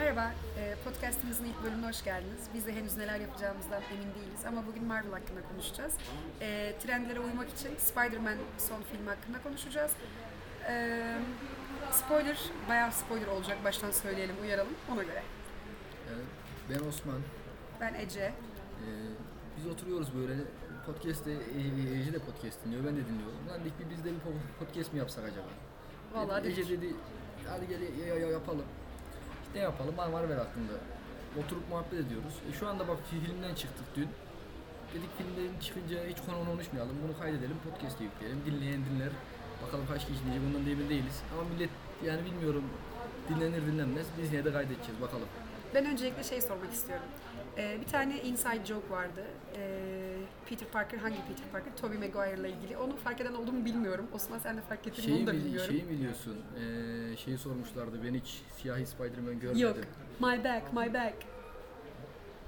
Merhaba, e, podcastimizin ilk bölümüne hoş geldiniz. Biz de henüz neler yapacağımızdan emin değiliz ama bugün Marvel hakkında konuşacağız. E, trendlere uymak için Spider-Man son film hakkında konuşacağız. E, spoiler, bayağı spoiler olacak baştan söyleyelim, uyaralım ona göre. Yani ben Osman. Ben Ece. Biz oturuyoruz böyle. Podcast'te, e, Ece de podcast dinliyor, ben de dinliyorum. Lan bir biz de bir po- podcast mi yapsak acaba? Vallahi Ece dedi, hadi gel ya, ya, yapalım. Ne yapalım? Var Marvel hakkında. Oturup muhabbet ediyoruz. E, şu anda bak filmden çıktık dün. Dedik filmden çıkınca hiç konu konuşmayalım. Bunu kaydedelim, podcast'e yükleyelim. Dinleyen dinler. Bakalım kaç kişi dinleyecek ondan da emin değiliz. Ama millet yani bilmiyorum dinlenir dinlenmez. Biz yine de kaydedeceğiz bakalım. Ben öncelikle şey sormak istiyorum. E, bir tane inside joke vardı. E, Peter Parker, hangi Peter Parker? Tobey Maguire ile ilgili. Onu fark eden oldu mu bilmiyorum. Osman sen de fark ettin mi onu da mi, bilmiyorum. şeyi mi diyorsun? Ee, şeyi sormuşlardı. Ben hiç siyahi Spider-Man görmedim. Yok. My back, my back.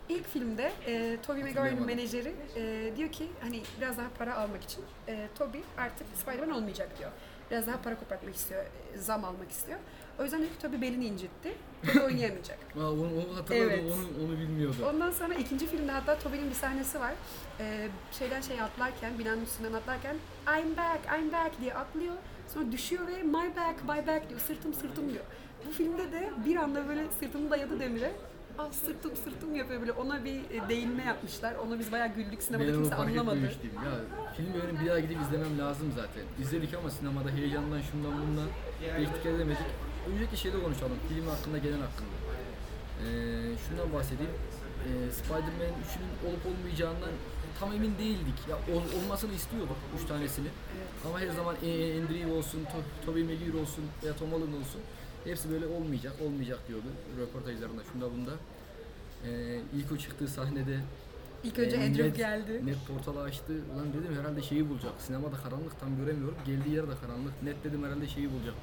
İlk filmde e, Tobey Maguire'ın menajeri e, diyor ki hani biraz daha para almak için e, Tobey artık Spider-Man olmayacak diyor. Biraz daha para kopartmak istiyor, zam almak istiyor. O yüzden ki Tobey belini incitti. Tobey oynayamayacak. Aa, onu, onu hatırladım. Evet. Onu, onu bilmiyordum. Ondan sonra ikinci filmde hatta Tobey'nin bir sahnesi var. Ee, şeyden şey atlarken, binanın üstünden atlarken I'm back, I'm back diye atlıyor. Sonra düşüyor ve my back, my back diyor. Sırtım, sırtım diyor. Bu filmde de bir anda böyle sırtını dayadı demire. Ah sırtım sırtım yapıyor böyle ona bir e, değinme yapmışlar. Onu biz bayağı güldük sinemada ben kimse anlamadı. etmemiştim. Ya film benim bir daha gidip izlemem lazım zaten. İzledik ama sinemada heyecandan şundan bundan değiştik edemedik. Önceki şeyde konuşalım. Film hakkında gelen hakkında. Ee, şundan bahsedeyim. Ee, Spider-Man 3'ünün olup olmayacağından tam emin değildik. Ya ol- olmasını istiyorduk 3 tanesini. Ama her zaman Andrew olsun, to- Tobey Maguire olsun veya Tom Holland olsun. Hepsi böyle olmayacak, olmayacak diyordu röportajlarında, şunda bunda. Ee, ilk o çıktığı sahnede İlk önce ee, Andrew net- geldi. Net portalı açtı. Ulan dedim herhalde şeyi bulacak. Sinemada karanlık tam göremiyorum. Geldiği yer de karanlık. Net dedim herhalde şeyi bulacak.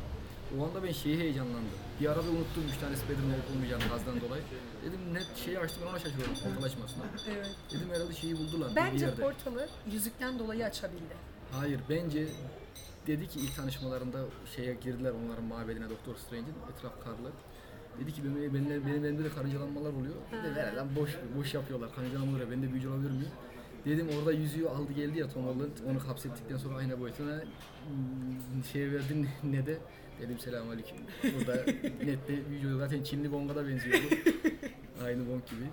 O anda ben şeyi heyecanlandım. Bir arada unuttum 3 tane Spider-Man olup olmayacağını gazdan dolayı. Dedim net şeyi açtım ben ona şaşırıyorum portal açmasına. Evet. Dedim herhalde şeyi buldular. bir Bence portalı yüzükten dolayı açabildi. Hayır bence dedi ki ilk tanışmalarında şeye girdiler onların mabedine Doktor Strange'in etraf karlı. Dedi ki benim, benim, benim elimde de karıncalanmalar oluyor. Dedi ver lan boş boş yapıyorlar karıncalanma oluyor ben de büyücü olabilir miyim? Dedim orada yüzüğü aldı geldi ya Tom Holland onu hapsettikten sonra ayna boyutuna şey verdin ne de dedim selamünaleyküm. Burada nette oluyor. zaten Çinli Bong'a da benziyordu. Aynı Bong gibi.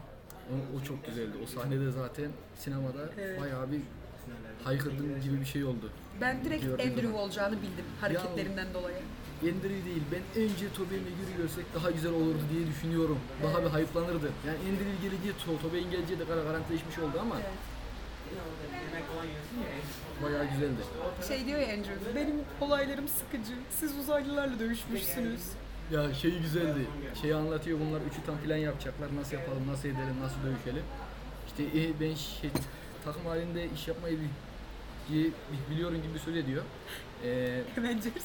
O, o çok güzeldi. O sahnede zaten sinemada Evet. bayağı bir haykırdım gibi bir şey oldu. Ben direkt Gördüğüm Andrew zaman. olacağını bildim hareketlerinden dolayı. Andrew değil, ben önce Tobey Maguire'i görsek daha güzel olurdu diye düşünüyorum. Daha bir hype'lanırdı. Yani Andrew gelince To- Tobey'in geleceği de gar- garantileşmiş oldu ama Evet. bayağı güzeldi. Şey diyor ya Andrew, benim olaylarım sıkıcı, siz uzaylılarla dövüşmüşsünüz. Ya şey güzeldi. Şeyi anlatıyor bunlar üçü tam plan yapacaklar. Nasıl yapalım, nasıl edelim, nasıl dövüşelim. İşte e, ben şey, takım halinde iş yapmayı bi- bi- biliyorum gibi söz ediyor. Ee, Avengers.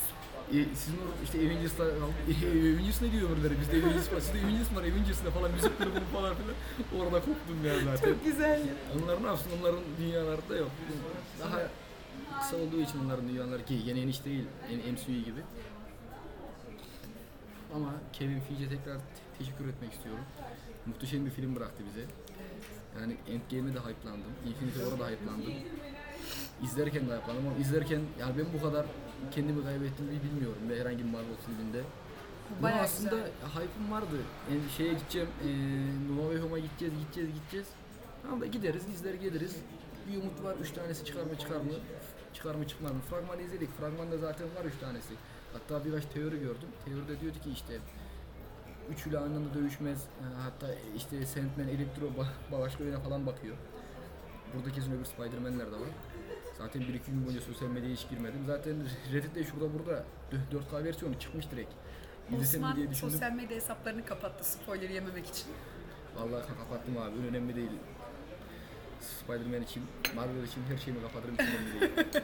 E, sizin orada işte Avengers'lar, Avengers ne diyor öbürleri? Bizde Avengers var, sizde Avengers var, Avengers'la falan müzik grubu falan filan. Orada koptum ya zaten. Çok güzel. Onlar ne yapsın? Onların dünyalarda yok. Daha kısa olduğu için onların dünyaları ki yeni iş değil, yeni MCU gibi. Ama Kevin Feige'e tekrar te- teşekkür etmek istiyorum. Muhteşem bir film bıraktı bize. Yani Endgame'e de hype'landım. Infinity War'a da hype'landım. İzlerken de hype'landım ama izlerken yani ben bu kadar kendimi kaybettiğimi bilmiyorum ve herhangi bir Marvel filminde. Buna Bayağı aslında hype'ım vardı. Yani şeye gideceğim, e, No Way Home'a gideceğiz, gideceğiz, gideceğiz. Tamam da gideriz, izler geliriz. Bir umut var, üç tanesi çıkar mı çıkar mı? Çıkar mı çıkmaz mı? Fragmanı izledik. Fragmanda zaten var üç tanesi. Hatta birkaç teori gördüm. Teoride diyordu ki işte üçüyle aynı anda dövüşmez. E, Hatta işte Sandman, Electro ba- başka oyuna falan bakıyor. Burada kesin öbür Spider-Man'ler de var. Zaten 1-2 gün boyunca sosyal medyaya hiç girmedim. Zaten Reddit'te şurada burada 4K versiyonu çıkmış direkt. İzlesem diye düşündüm. sosyal medya hesaplarını kapattı spoiler yememek için. Vallahi kapattım abi. Önemli değil. Spider-Man için, Marvel için her şeyimi kapatırım. Hiç önemli değil.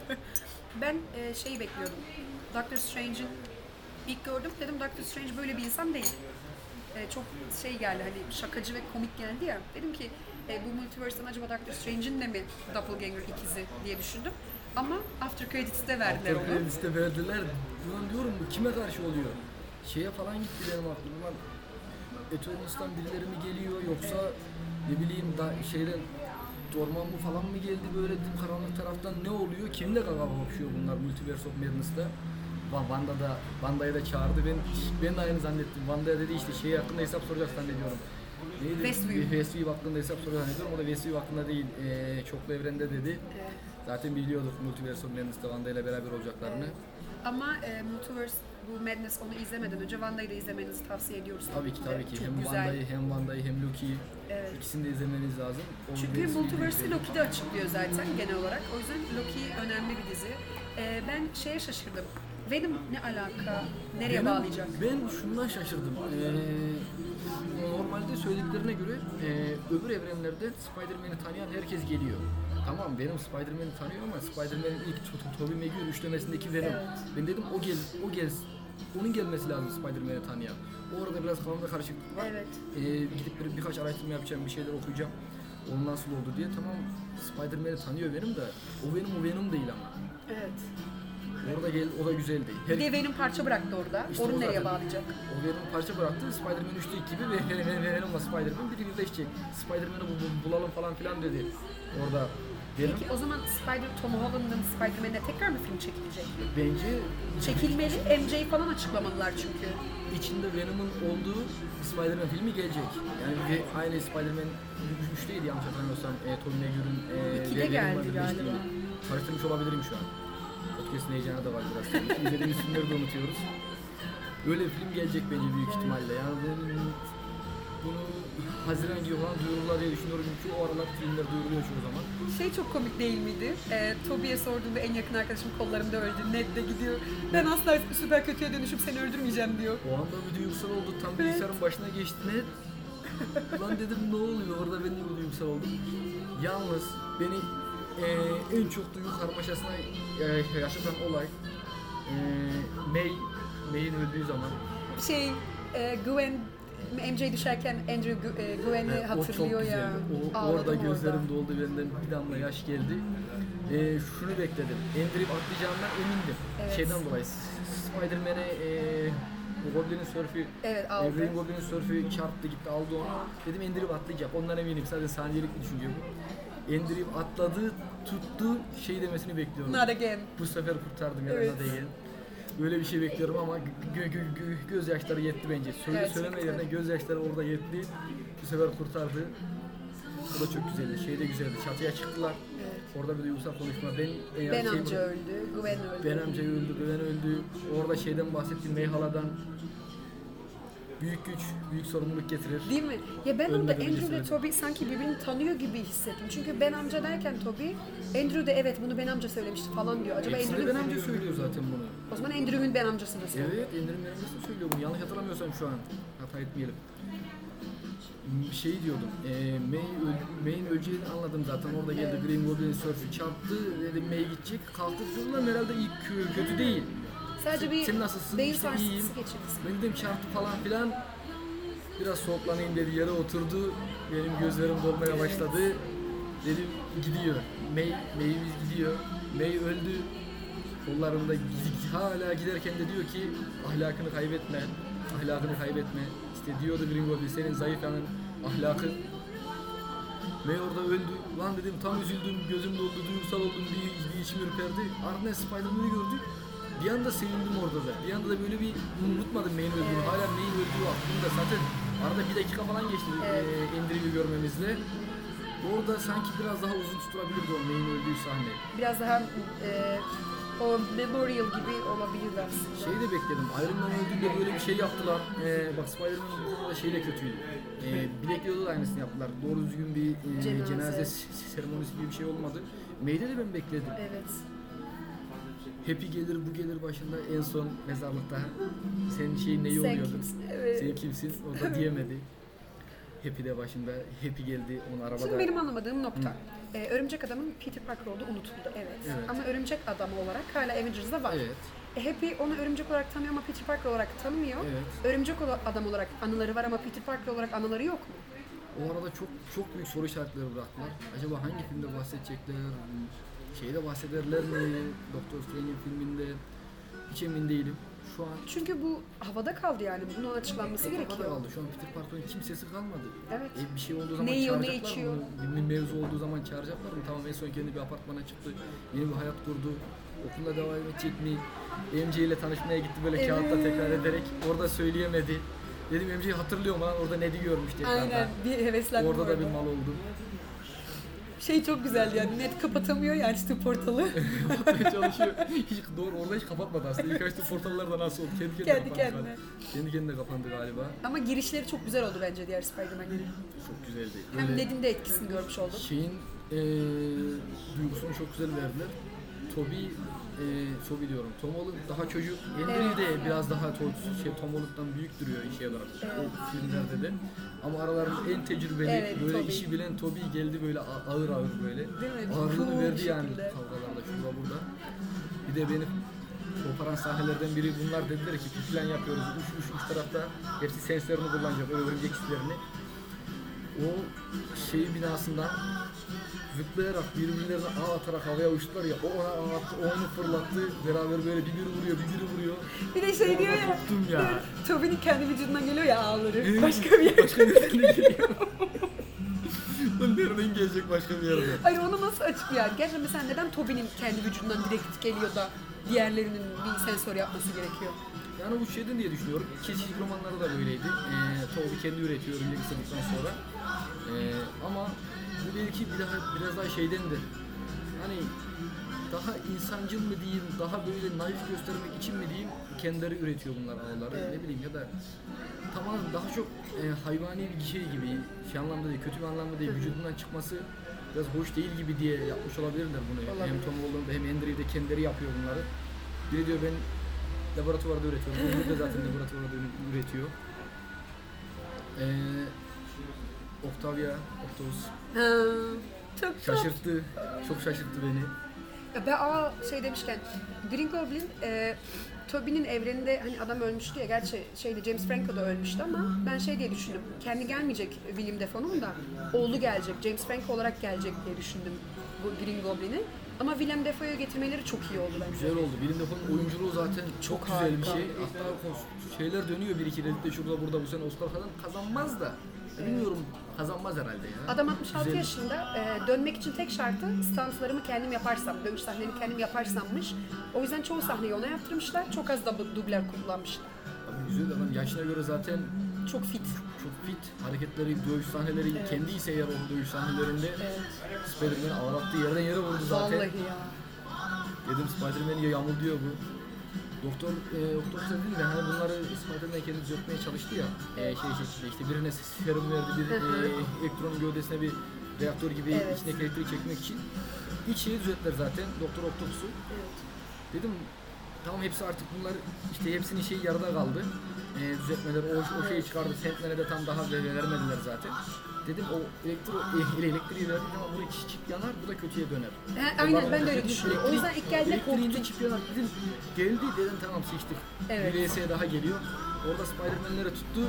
Ben e, şeyi bekliyordum. Doctor Strange'in ilk gördüm dedim Doctor Strange böyle bir insan değil. E, çok şey geldi hani şakacı ve komik geldi ya. Dedim ki e, bu multiverse'den acaba Doctor Strange'in de mi Doppelganger ikizi diye düşündüm. Ama After Credits'te verdiler After onu. Credits'te verdiler. Ulan diyorum bu kime karşı oluyor? Şeye falan gitti benim aklım. Ulan Eternis'ten birileri mi geliyor yoksa ne bileyim da şeyden Dorman mı falan mı geldi böyle dedim karanlık taraftan ne oluyor? Kimle kaka kapışıyor bunlar Multiverse of Madness'ta? Va- Wanda da Wanda'yı da çağırdı. Ben ben de aynı zannettim. Wanda'ya dedi işte şey hakkında hesap soracak zannediyorum. Neydi? Westview. Westview hakkında hesap soracak zannediyorum. O da Westview hakkında değil. Ee, çoklu evrende dedi. Evet. Zaten biliyorduk Multiverse of Madness'ta Wanda ile beraber olacaklarını. Ama e, Multiverse bu Madness onu izlemeden önce Wanda'yı da izlemenizi tavsiye ediyoruz. Tabii ki tabii ki. Çok hem. Wanda'yı hem Wanda'yı hem Loki'yi Evet. ikisini de izlemeniz lazım. O Çünkü Multiverse'i Loki'de açıklıyor zaten genel olarak. O yüzden Loki önemli bir dizi. E, ben şeye şaşırdım. Venom ne alaka? Nereye Benim- bağlayacak? Ben şundan şaşırdım. Ee, normalde söylediklerine göre e, öbür evrenlerde Spider-Man'i tanıyan herkes geliyor. Tamam benim Spider-Man'i tanıyor ama Spider-Man'in ilk To- To- Tobey Maguire üçlemesindeki Venom. Evet. Ben dedim o gel, o gel, onun gelmesi lazım Spider-Man'i tanıyan. Orada biraz kafamda karışıklık var. Evet. Ee, gidip bir, birkaç araştırma yapacağım, bir şeyler okuyacağım. O nasıl oldu diye. Tamam Spider-Man'i tanıyor benim de. O benim o Venom değil ama. Evet. Orada gel, o da güzeldi. Her, Bir de Venom parça bıraktı orada. İşte Onu o nereye bağlayacak? O Venom parça bıraktı. Spider-Man 3'teki gibi ve ve- ve- ve Venom'la Spider-Man biri birleşecek. Spider-Man'i bu- bu- bulalım falan filan dedi. Orada Venom. Peki o zaman Spider Tom Holland'ın Spider-Man'e tekrar mı film çekilecek? Bence Çekilmeli. MJ'yi falan açıklamalılar çünkü. içinde Venom'un olduğu Spider-Man filmi gelecek. Yani aynı Spider-Man 3'teydi yanlış hatırlamıyorsam. E, Tobey Maguire'ın e, İkide ve Venom'la geldi birleştiği. galiba. Karıştırmış olabilirim şu an. Podcast'ın heyecanı da var biraz. İzlediğimiz filmleri de unutuyoruz. Böyle bir film gelecek bence büyük ihtimalle. Yani bunu, bunu Haziran gibi falan duyururlar diye düşünüyorum. Çünkü o aralar filmler duyuruluyor çoğu zaman. Şey çok komik değil miydi? Ee, Toby'ye sorduğunda en yakın arkadaşım kollarımda öldü. Ned de gidiyor. Ben asla süper kötüye dönüşüp seni öldürmeyeceğim diyor. O anda bir duygusal oldu. Tam bilgisayarın başına geçti. Ne? Lan dedim ne oluyor? Orada ben de bir duygusal oldum. Yalnız beni eee, en çok duygu karmaşasına eee, yaşatan olay eee May, May'in öldüğü zaman. Şey, e, Gwen MJ düşerken Andrew Gu- e, Gwen'i çok hatırlıyor ya. O, Ağladım orada gözlerim orada. doldu benden bir damla yaş geldi. Eee, şunu bekledim. Andrew atlayacağından emindim. Evet. Şeyden dolayı Spider-Man'e eee Goblin'in sörfü Evet E, aldı. Green Goblin'in sörfü çarptı gitti aldı onu. Dedim Andrew atlayacak. Ondan eminim. Sadece saniyelik bir düşünce bu. Andrew atladı, tuttu, şey demesini bekliyorum. Not again. Bu sefer kurtardım ya Evet. da değil. Böyle bir şey bekliyorum ama gö- gö- gö- gözyaşları yetti bence. Söyle Gerçekten. söyleme yerine gözyaşları orada yetti. Bu sefer kurtardı. Bu da çok güzeldi. Şey de güzeldi. Çatıya çıktılar. Evet. Orada bir duygusal konuşma. Ben eğer Ben şey- amca öldü, Gwen öldü. ben amca öldü, Güven öldü. Orada şeyden bahsettiğim Meyhala'dan büyük güç, büyük sorumluluk getirir. Değil mi? Ya ben orada Andrew ve. Toby sanki birbirini tanıyor gibi hissettim. Çünkü ben amca derken Toby, Andrew de evet bunu ben amca söylemişti falan diyor. Acaba Hepsine Andrew ben amca söylüyor zaten bunu. O zaman Andrew'ün ben amcasını söylüyor. Evet, Ender'in ben amcası söylüyor bunu. Yanlış hatırlamıyorsam şu an. Hata etmeyelim. Şey diyordum, e, May May'in öleceğini anladım zaten. Orada geldi Evet. Green Goblin sörfü çarptı. Dedim May gidecek. Kalktı herhalde kö- kötü değil. Sadece bir Sen nasılsın? beyin İşte iyiyim. sarsıntısı geçirdi. Ben dedim çarptı falan filan. Biraz soğuklanayım dedi yere oturdu. Benim gözlerim dolmaya başladı. Dedim gidiyor. May, May'imiz gidiyor. May öldü. Kollarında gid- hala giderken de diyor ki ahlakını kaybetme. Ahlakını kaybetme. İşte diyordu Green Goblin senin zayıf yanın ahlakı. May orada öldü. Lan dedim tam üzüldüm, gözüm doldu, duygusal oldum, bir, bir içim ürperdi. Ardından Spider-Man'i gördük. Bir anda sevindim orada da. Bir anda da böyle bir unutmadım May'in öldüğünü. Hala May'in öldüğü aklımda. Zaten arada bir dakika falan geçti Evet. evet. Andrew'i görmemizle. Orada sanki biraz daha uzun tutulabilirdi o May'in öldüğü sahne. Biraz daha e, o memorial gibi olabilir aslında. Şeyi de bekledim. Iron Man öldüğünde böyle bir şey yaptılar. Ee, bak Spider-Man konuda şeyle kötüydü. Ee, Black Widow'da da aynısını yaptılar. Doğru düzgün bir e, Cenaze. cenaze. seremonisi gibi bir şey olmadı. May'de de ben bekledim. Evet. Happy gelir bu gelir başında en son mezarlıkta. Senin şeyin neyi Sen oluyordun? kimsin? Evet. Sen kimsin? O da diyemedi. Happy de başında. Happy geldi onun arabada. Şimdi benim anlamadığım nokta. Ee, Örümcek Adam'ın Peter Parker olduğu unutuldu evet. Evet. Ama Örümcek Adam olarak hala Avengers'da var. Evet. E, Happy onu Örümcek olarak tanıyor ama Peter Parker olarak tanımıyor. Evet. Örümcek ola- Adam olarak anıları var ama Peter Parker olarak anıları yok mu? O arada çok çok büyük soru işaretleri bıraktılar. Acaba hangi filmde bahsedecekler? Şeyde bahsederler mi? Doctor Strange'in filminde hiç emin değilim. Şu an Çünkü bu havada kaldı yani. Bunun açıklanması Havada gerekiyor. kaldı. Şu an Peter Parker'ın kimsesi kalmadı. Evet. E, bir şey olduğu zaman Ne yiyor, ne çağıracaklar içiyor? mı? Bir, bir mevzu olduğu zaman çağıracaklar mı? Tamam en son kendi bir apartmana çıktı. Yeni bir hayat kurdu. Okula devam edecek mi? MJ ile tanışmaya gitti böyle Evet. kağıtta tekrar ederek. Orada söyleyemedi. Dedim MJ'yi hatırlıyorum lan orada ne diyormuş tekrardan. Aynen bir heveslendim Orada da bir mal oldu. Şey çok güzeldi yani net kapatamıyor ya açtı portalı. Kapatmaya çalışıyor. Hiç doğru orada hiç kapatmadı aslında. İlk açtığı portallar da nasıl oldu? Kendi kendine Kendi kapandı kendine. galiba. Kendi kendine kapandı galiba. Ama girişleri çok güzel oldu bence diğer Spider-Man'lerin. Çok güzeldi. Hem Böyle- Ned'in de etkisini görmüş olduk. şeyin eee duygusunu çok güzel verdiler. Toby, eee Toby diyorum. Tom Holland daha çocuk. Henry de biraz daha to, şey, Tom Holland'dan büyük duruyor şey olarak o filmlerde de. Ama aralarında en tecrübeli, Evet, böyle Toby. işi bilen Toby geldi böyle a- ağır ağır böyle. Değil mi? Ağırlığını Cool verdi yani şekilde. kavgalarda şurada burada. Bir de beni koparan sahnelerden biri bunlar dediler ki bir plan yapıyoruz. Üç, üç, üç tarafta hepsi sensörünü kullanacak, örümcek hislerini. O şey binasından zıplayarak birbirlerine ağ atarak havaya uçtular ya o ona ağ attı, o onu fırlattı beraber böyle bir biri vuruyor bir biri vuruyor. Bir de şey diyor ya. Ya. Tobey'nin kendi vücudundan geliyor ya ağları. Evet. Başka bir yer. Başka nereden geliyor? Nereden gelecek başka bir yerden? Hayır onu nasıl açıklıyor? Yani gerçekten mesela neden Tobey'nin kendi vücudundan direkt geliyor da diğerlerinin bir sensör yapması gerekiyor? Yani bu şeyden diye düşünüyorum. Çeşitli romanları da böyleydi. Ee, Toby kendi üretiyor örümcek ısırdıktan sonra. Ee, ama bu belki bir daha biraz daha şeydendir. Hani daha insancıl mı diyeyim, daha böyle naif göstermek için mi diyeyim, kendileri üretiyor bunlar ağları. Ne bileyim ya da tamam daha çok e, hayvani bir şey gibi, şey anlamda değil, kötü bir anlamda değil, vücudundan çıkması biraz hoş değil gibi diye yapmış olabilirler bunu. Hem Olabilir. Tom Holland hem Andrew de kendileri yapıyor bunları. Biri diyor ben laboratuvarda üretiyorum. Öbürü de zaten laboratuvarda üretiyor. Ee, Octavia, Octopus Ha, çok çok. şaşırttı. Çok şaşırttı beni. Ya Ben aa şey demişken Green Goblin e, Tobey'nin evreninde hani adam ölmüştü ya gerçi şeyde James Franco da ölmüştü ama ben şey diye düşündüm. Kendi gelmeyecek William Dafoe'nun da oğlu gelecek. James Franco olarak gelecek diye düşündüm bu Green Goblin'i. Ama Willem Dafoe'yu getirmeleri çok iyi oldu bence. Güzel oldu. Willem Dafoe'nun oyunculuğu zaten çok, Çok güzel bir şey. Hatta şeyler dönüyor bir iki de şurada burada bu sene Oscar falan kazanmaz da. Bilmiyorum kazanmaz herhalde ya. Adam 66 Güzel. yaşında e, dönmek için tek şartı stanslarımı kendim yaparsam, dövüş sahnelerini kendim yaparsammış. O yüzden çoğu sahneyi ona yaptırmışlar. Çok az da bu dublör kullanmışlar. Abi güzel adam yaşına göre zaten Çok fit. çok fit. Hareketleri, dövüş sahneleri kendi ise eğer o dövüş sahnelerinde Evet. Spider-Man ağlattığı yerden yere vurdu zaten. Vallahi ya. Dedim Spider-Man'i yamulduyor bu. Doktor, e, doktor dedi de hani bunları Spider-Man kendi düzeltmeye çalıştı ya. E, şey şekilde işte birine serum verdi, bir e, elektronun gövdesine bir reaktör gibi Evet. içindeki elektriği çekmek için. İlk şeyi düzelttiler zaten, Doktor Octopus'u. Evet. Dedim tamam hepsi artık bunlar işte hepsinin şeyi yarıda kaldı. E, düzeltmeler o, o şeyi çıkardı. Sentmen'e de tam daha ver- vermediler zaten. Dedim o elektro, e, elektriği verdik ama bu iki çip yanar, bu da kötüye döner. He, aynen ben de öyle düşünüyorum. O yüzden ilk geldiğinde korktum. çip yanar. Dedim geldi dedim tamam sıçtık. Evet. Bir VS daha geliyor. Orada Spider-Man'leri tuttu.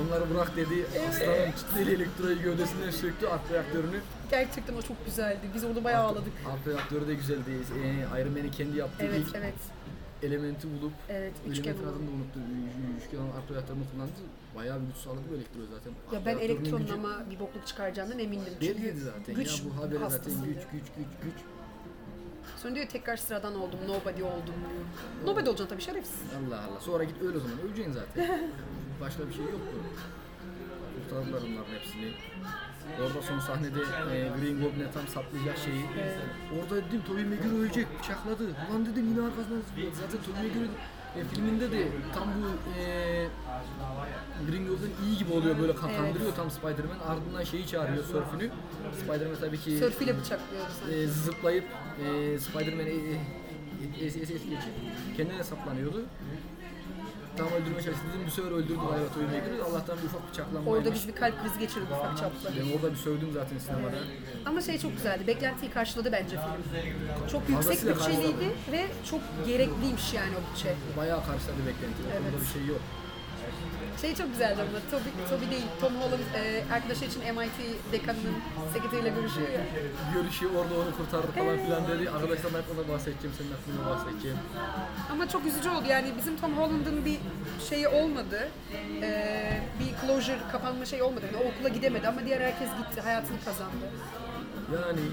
Onları bırak dedi. Aslanın tuttu eli elektroyu gövdesinden söktü ark reaktörünü. Gerçekten o çok güzeldi. Biz orada bayağı ağladık. Ark reaktörü de güzeldi. Ee, Iron Man'i kendi yaptığı Evet, ilk evet. Elementi bulup Evet, üçgen Elementin oldu. adını da unuttu. Üçgen ark reaktörünü kullandı. Bayağı bir güç sağladı bu elektro zaten. Ya ben elektronun gücü bir bokluk çıkaracağından emindim. Çünkü zaten güç ya bu haberi zaten güç güç güç güç. Sonra diyor tekrar sıradan oldum, nobody oldum diyor. Nobody olacaksın tabii şerefsiz. Allah Allah. Sonra git öl o zaman. Öleceksin zaten. Başka bir şey yok bu. Kurtardılar onların hepsini. Orada son sahnede e, Green Goblin'e tam saplayacak şeyi. Orada dedim Tobey Maguire ölecek, bıçakladı. Ulan dedim yine arkasından zıpladı. Zaten Tobey Maguire e, filminde de tam bu e, Green Goblin iyi gibi oluyor böyle kandırıyor tam Spider-Man. Ardından şeyi çağırıyor sörfünü. Spider-Man tabii ki Sörfüyle bıçaklıyordu sanki. e, zıplayıp e, Spider-Man'i e, e, es, es, es geçip kendine saplanıyordu. Tam öldürmeye çalıştı dedim bir sefer öldürdü galiba Tobey Maguire'i. Allah'tan bir ufak bıçaklanmaymış. Orada biz bir kalp krizi geçirdik ufak çaplı. Ben orada bir sövdüm zaten sinemada. Ama şey çok güzeldi. Beklentiyi karşıladı bence film. Çok yüksek Fazlasıyla bütçeliydi ve çok gerekliymiş yani o bütçe. Bayağı karşıladı beklenti. O konuda Evet. bir şey yok. Şey çok güzeldi ama Toby, Toby değil, Tom Holland e, arkadaşı için MIT dekanının sekreteriyle görüşüyor ya. Görüşüyor orada onu kurtardı falan filan dedi. Arkadaşlar ben ona bahsedeceğim, senin aklına bahsedeceğim. Ama çok üzücü oldu yani bizim Tom Holland'ın bir şeyi olmadı. E, bir closure, kapanma şeyi olmadı. Yani o okula gidemedi ama diğer herkes gitti, hayatını kazandı. Yani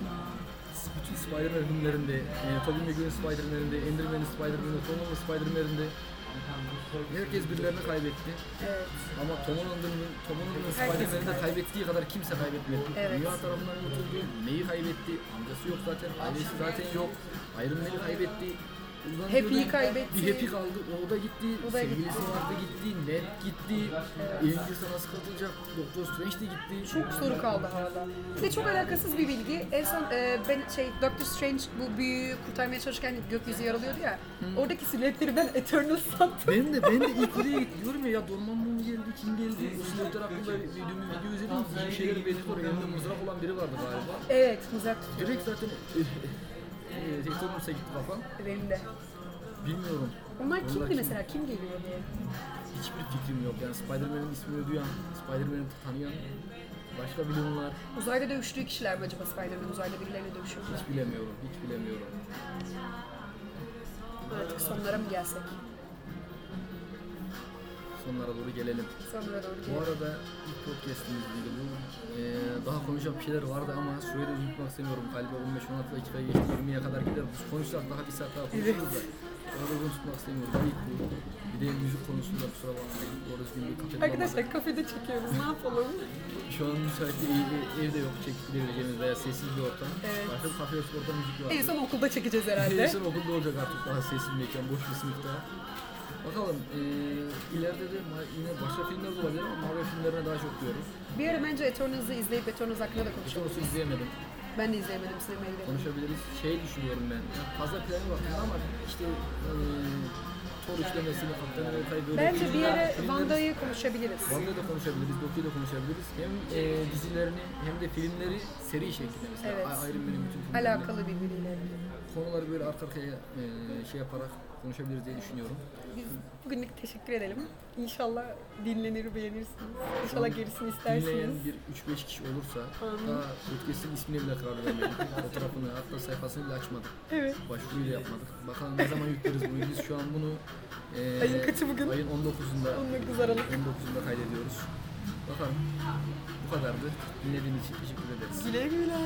bütün Spider-Man filmlerinde, e, Tobey Maguire'in Spider-Man'inde, Andrew Man'in Spider-Man'inde, Tom Holland'ın Spider-Man'inde herkes birilerini kaybetti. Evet. Ama Tom Holland'ın Tom Holland'ın Spider-Man'inde kaybetti. kaybettiği kadar kimse kaybetmedi. Evet. Dünya tarafından unutuldu. May'i kaybetti. Amcası yok zaten. Ailesi zaten yok. Iron Man'i kaybetti. Ulan Happy'yi kaybetti. Bir Happy kaldı. O da gitti. O da Sevgilisi gitti. vardı gitti. Ned gitti. Avengers nasıl katılacak? Doktor Strange de gitti. Çok soru kaldı hala. Bir de çok alakasız bir bilgi. En son e, ben şey Doctor Strange bu büyüyü kurtarmaya çalışırken gökyüzü yaralıyordu ya. Oradaki silüetleri ben Eternal sandım. Ben de ben de ilk oraya gittim. Diyorum ya ya Dormammu mu geldi, kim geldi? O silahlar hakkında videomu video izledim. Bir şeyleri belirtti oraya. Elinde mızrak olan biri vardı galiba. Evet, mızrak tutuyor. Direkt zaten Tektonums'a gitti kafam. Benim de. Bilmiyorum. Onlar Onlar kimdi kim? mesela? Kim geliyor diye. Hiçbir fikrim yok. Yani Spider-Man'in ismini duyan, Spider-Man'i tanıyan başka bilimler Uzayda dövüştüğü kişiler mi acaba Spider-Man uzayda birilerine dövüşüyor? hiç bilemiyorum. Hiç bilemiyorum. Artık sonlara mı gelsek? Sonlara doğru gelelim. Sonlara doğru Bu gelelim. arada ilk podcast'imizdeydi bu. Ee, daha konuşacak bir şeyler vardı ama süreyi de unutmak istemiyorum. Galiba 15-16 dakikaya geçti 20'ye kadar gider. Biz konuşsak daha bir saat daha konuşuruz da. Orada bunu tutmak istemiyorum. İlk bu. Bir de müzik konusunda kusura bakmayın. Doğru düzgün bir kafede Arkadaşlar kafede çekiyoruz. Ne yapalım? Şu an müsait bir ev, ev- evde yok çekip gidebileceğimiz veya sessiz bir ortam. Evet. Başka bir kafe orada müzik var. En son okulda çekeceğiz herhalde. En son okulda olacak artık daha sessiz bir mekan, boş bir sınıfta. Bakalım eee ileride de yine başka filmler de olabilir ama Marvel filmlerine daha çok diyoruz. Bir ara bence Eternals'ı izleyip Eternals hakkında da konuşalım. Sonrası izleyemedim. Ben de izleyemedim sinemaya gidelim. Konuşabiliriz. Şey düşünüyorum ben. ya fazla planı var ama işte eee Thor üçlemesini, Kaptan Amerika'yı böyle Bence bir filmler- yere filmler- Wanda'yı konuşabiliriz. Wanda'yı da konuşabiliriz, Loki'yi de konuşabiliriz. Hem eee, dizilerini hem de filmleri seri şeklinde mesela. Evet. Iron Man'in bütün filmlerini. Alakalı birbiriyle. konuları böyle arka arkaya eee, şey yaparak konuşabiliriz diye düşünüyorum. Biz bugünlük teşekkür edelim. İnşallah dinlenir, beğenirsiniz. İnşallah gerisini Dinleyen istersiniz. bir 3-5 kişi olursa Amin. daha podcast'in ismine bile karar vermedik. Fotoğrafını hatta sayfasını bile açmadık. Evet. Başvuruyu da yapmadık. Bakalım ne zaman yükleriz bunu. Biz şu an bunu eee, Ayın kaçı bugün? Ayın 19'unda 19 Aralık. 19'unda kaydediyoruz. Bakalım bu kadardı. Dinlediğiniz için teşekkür ederiz. Güle güle.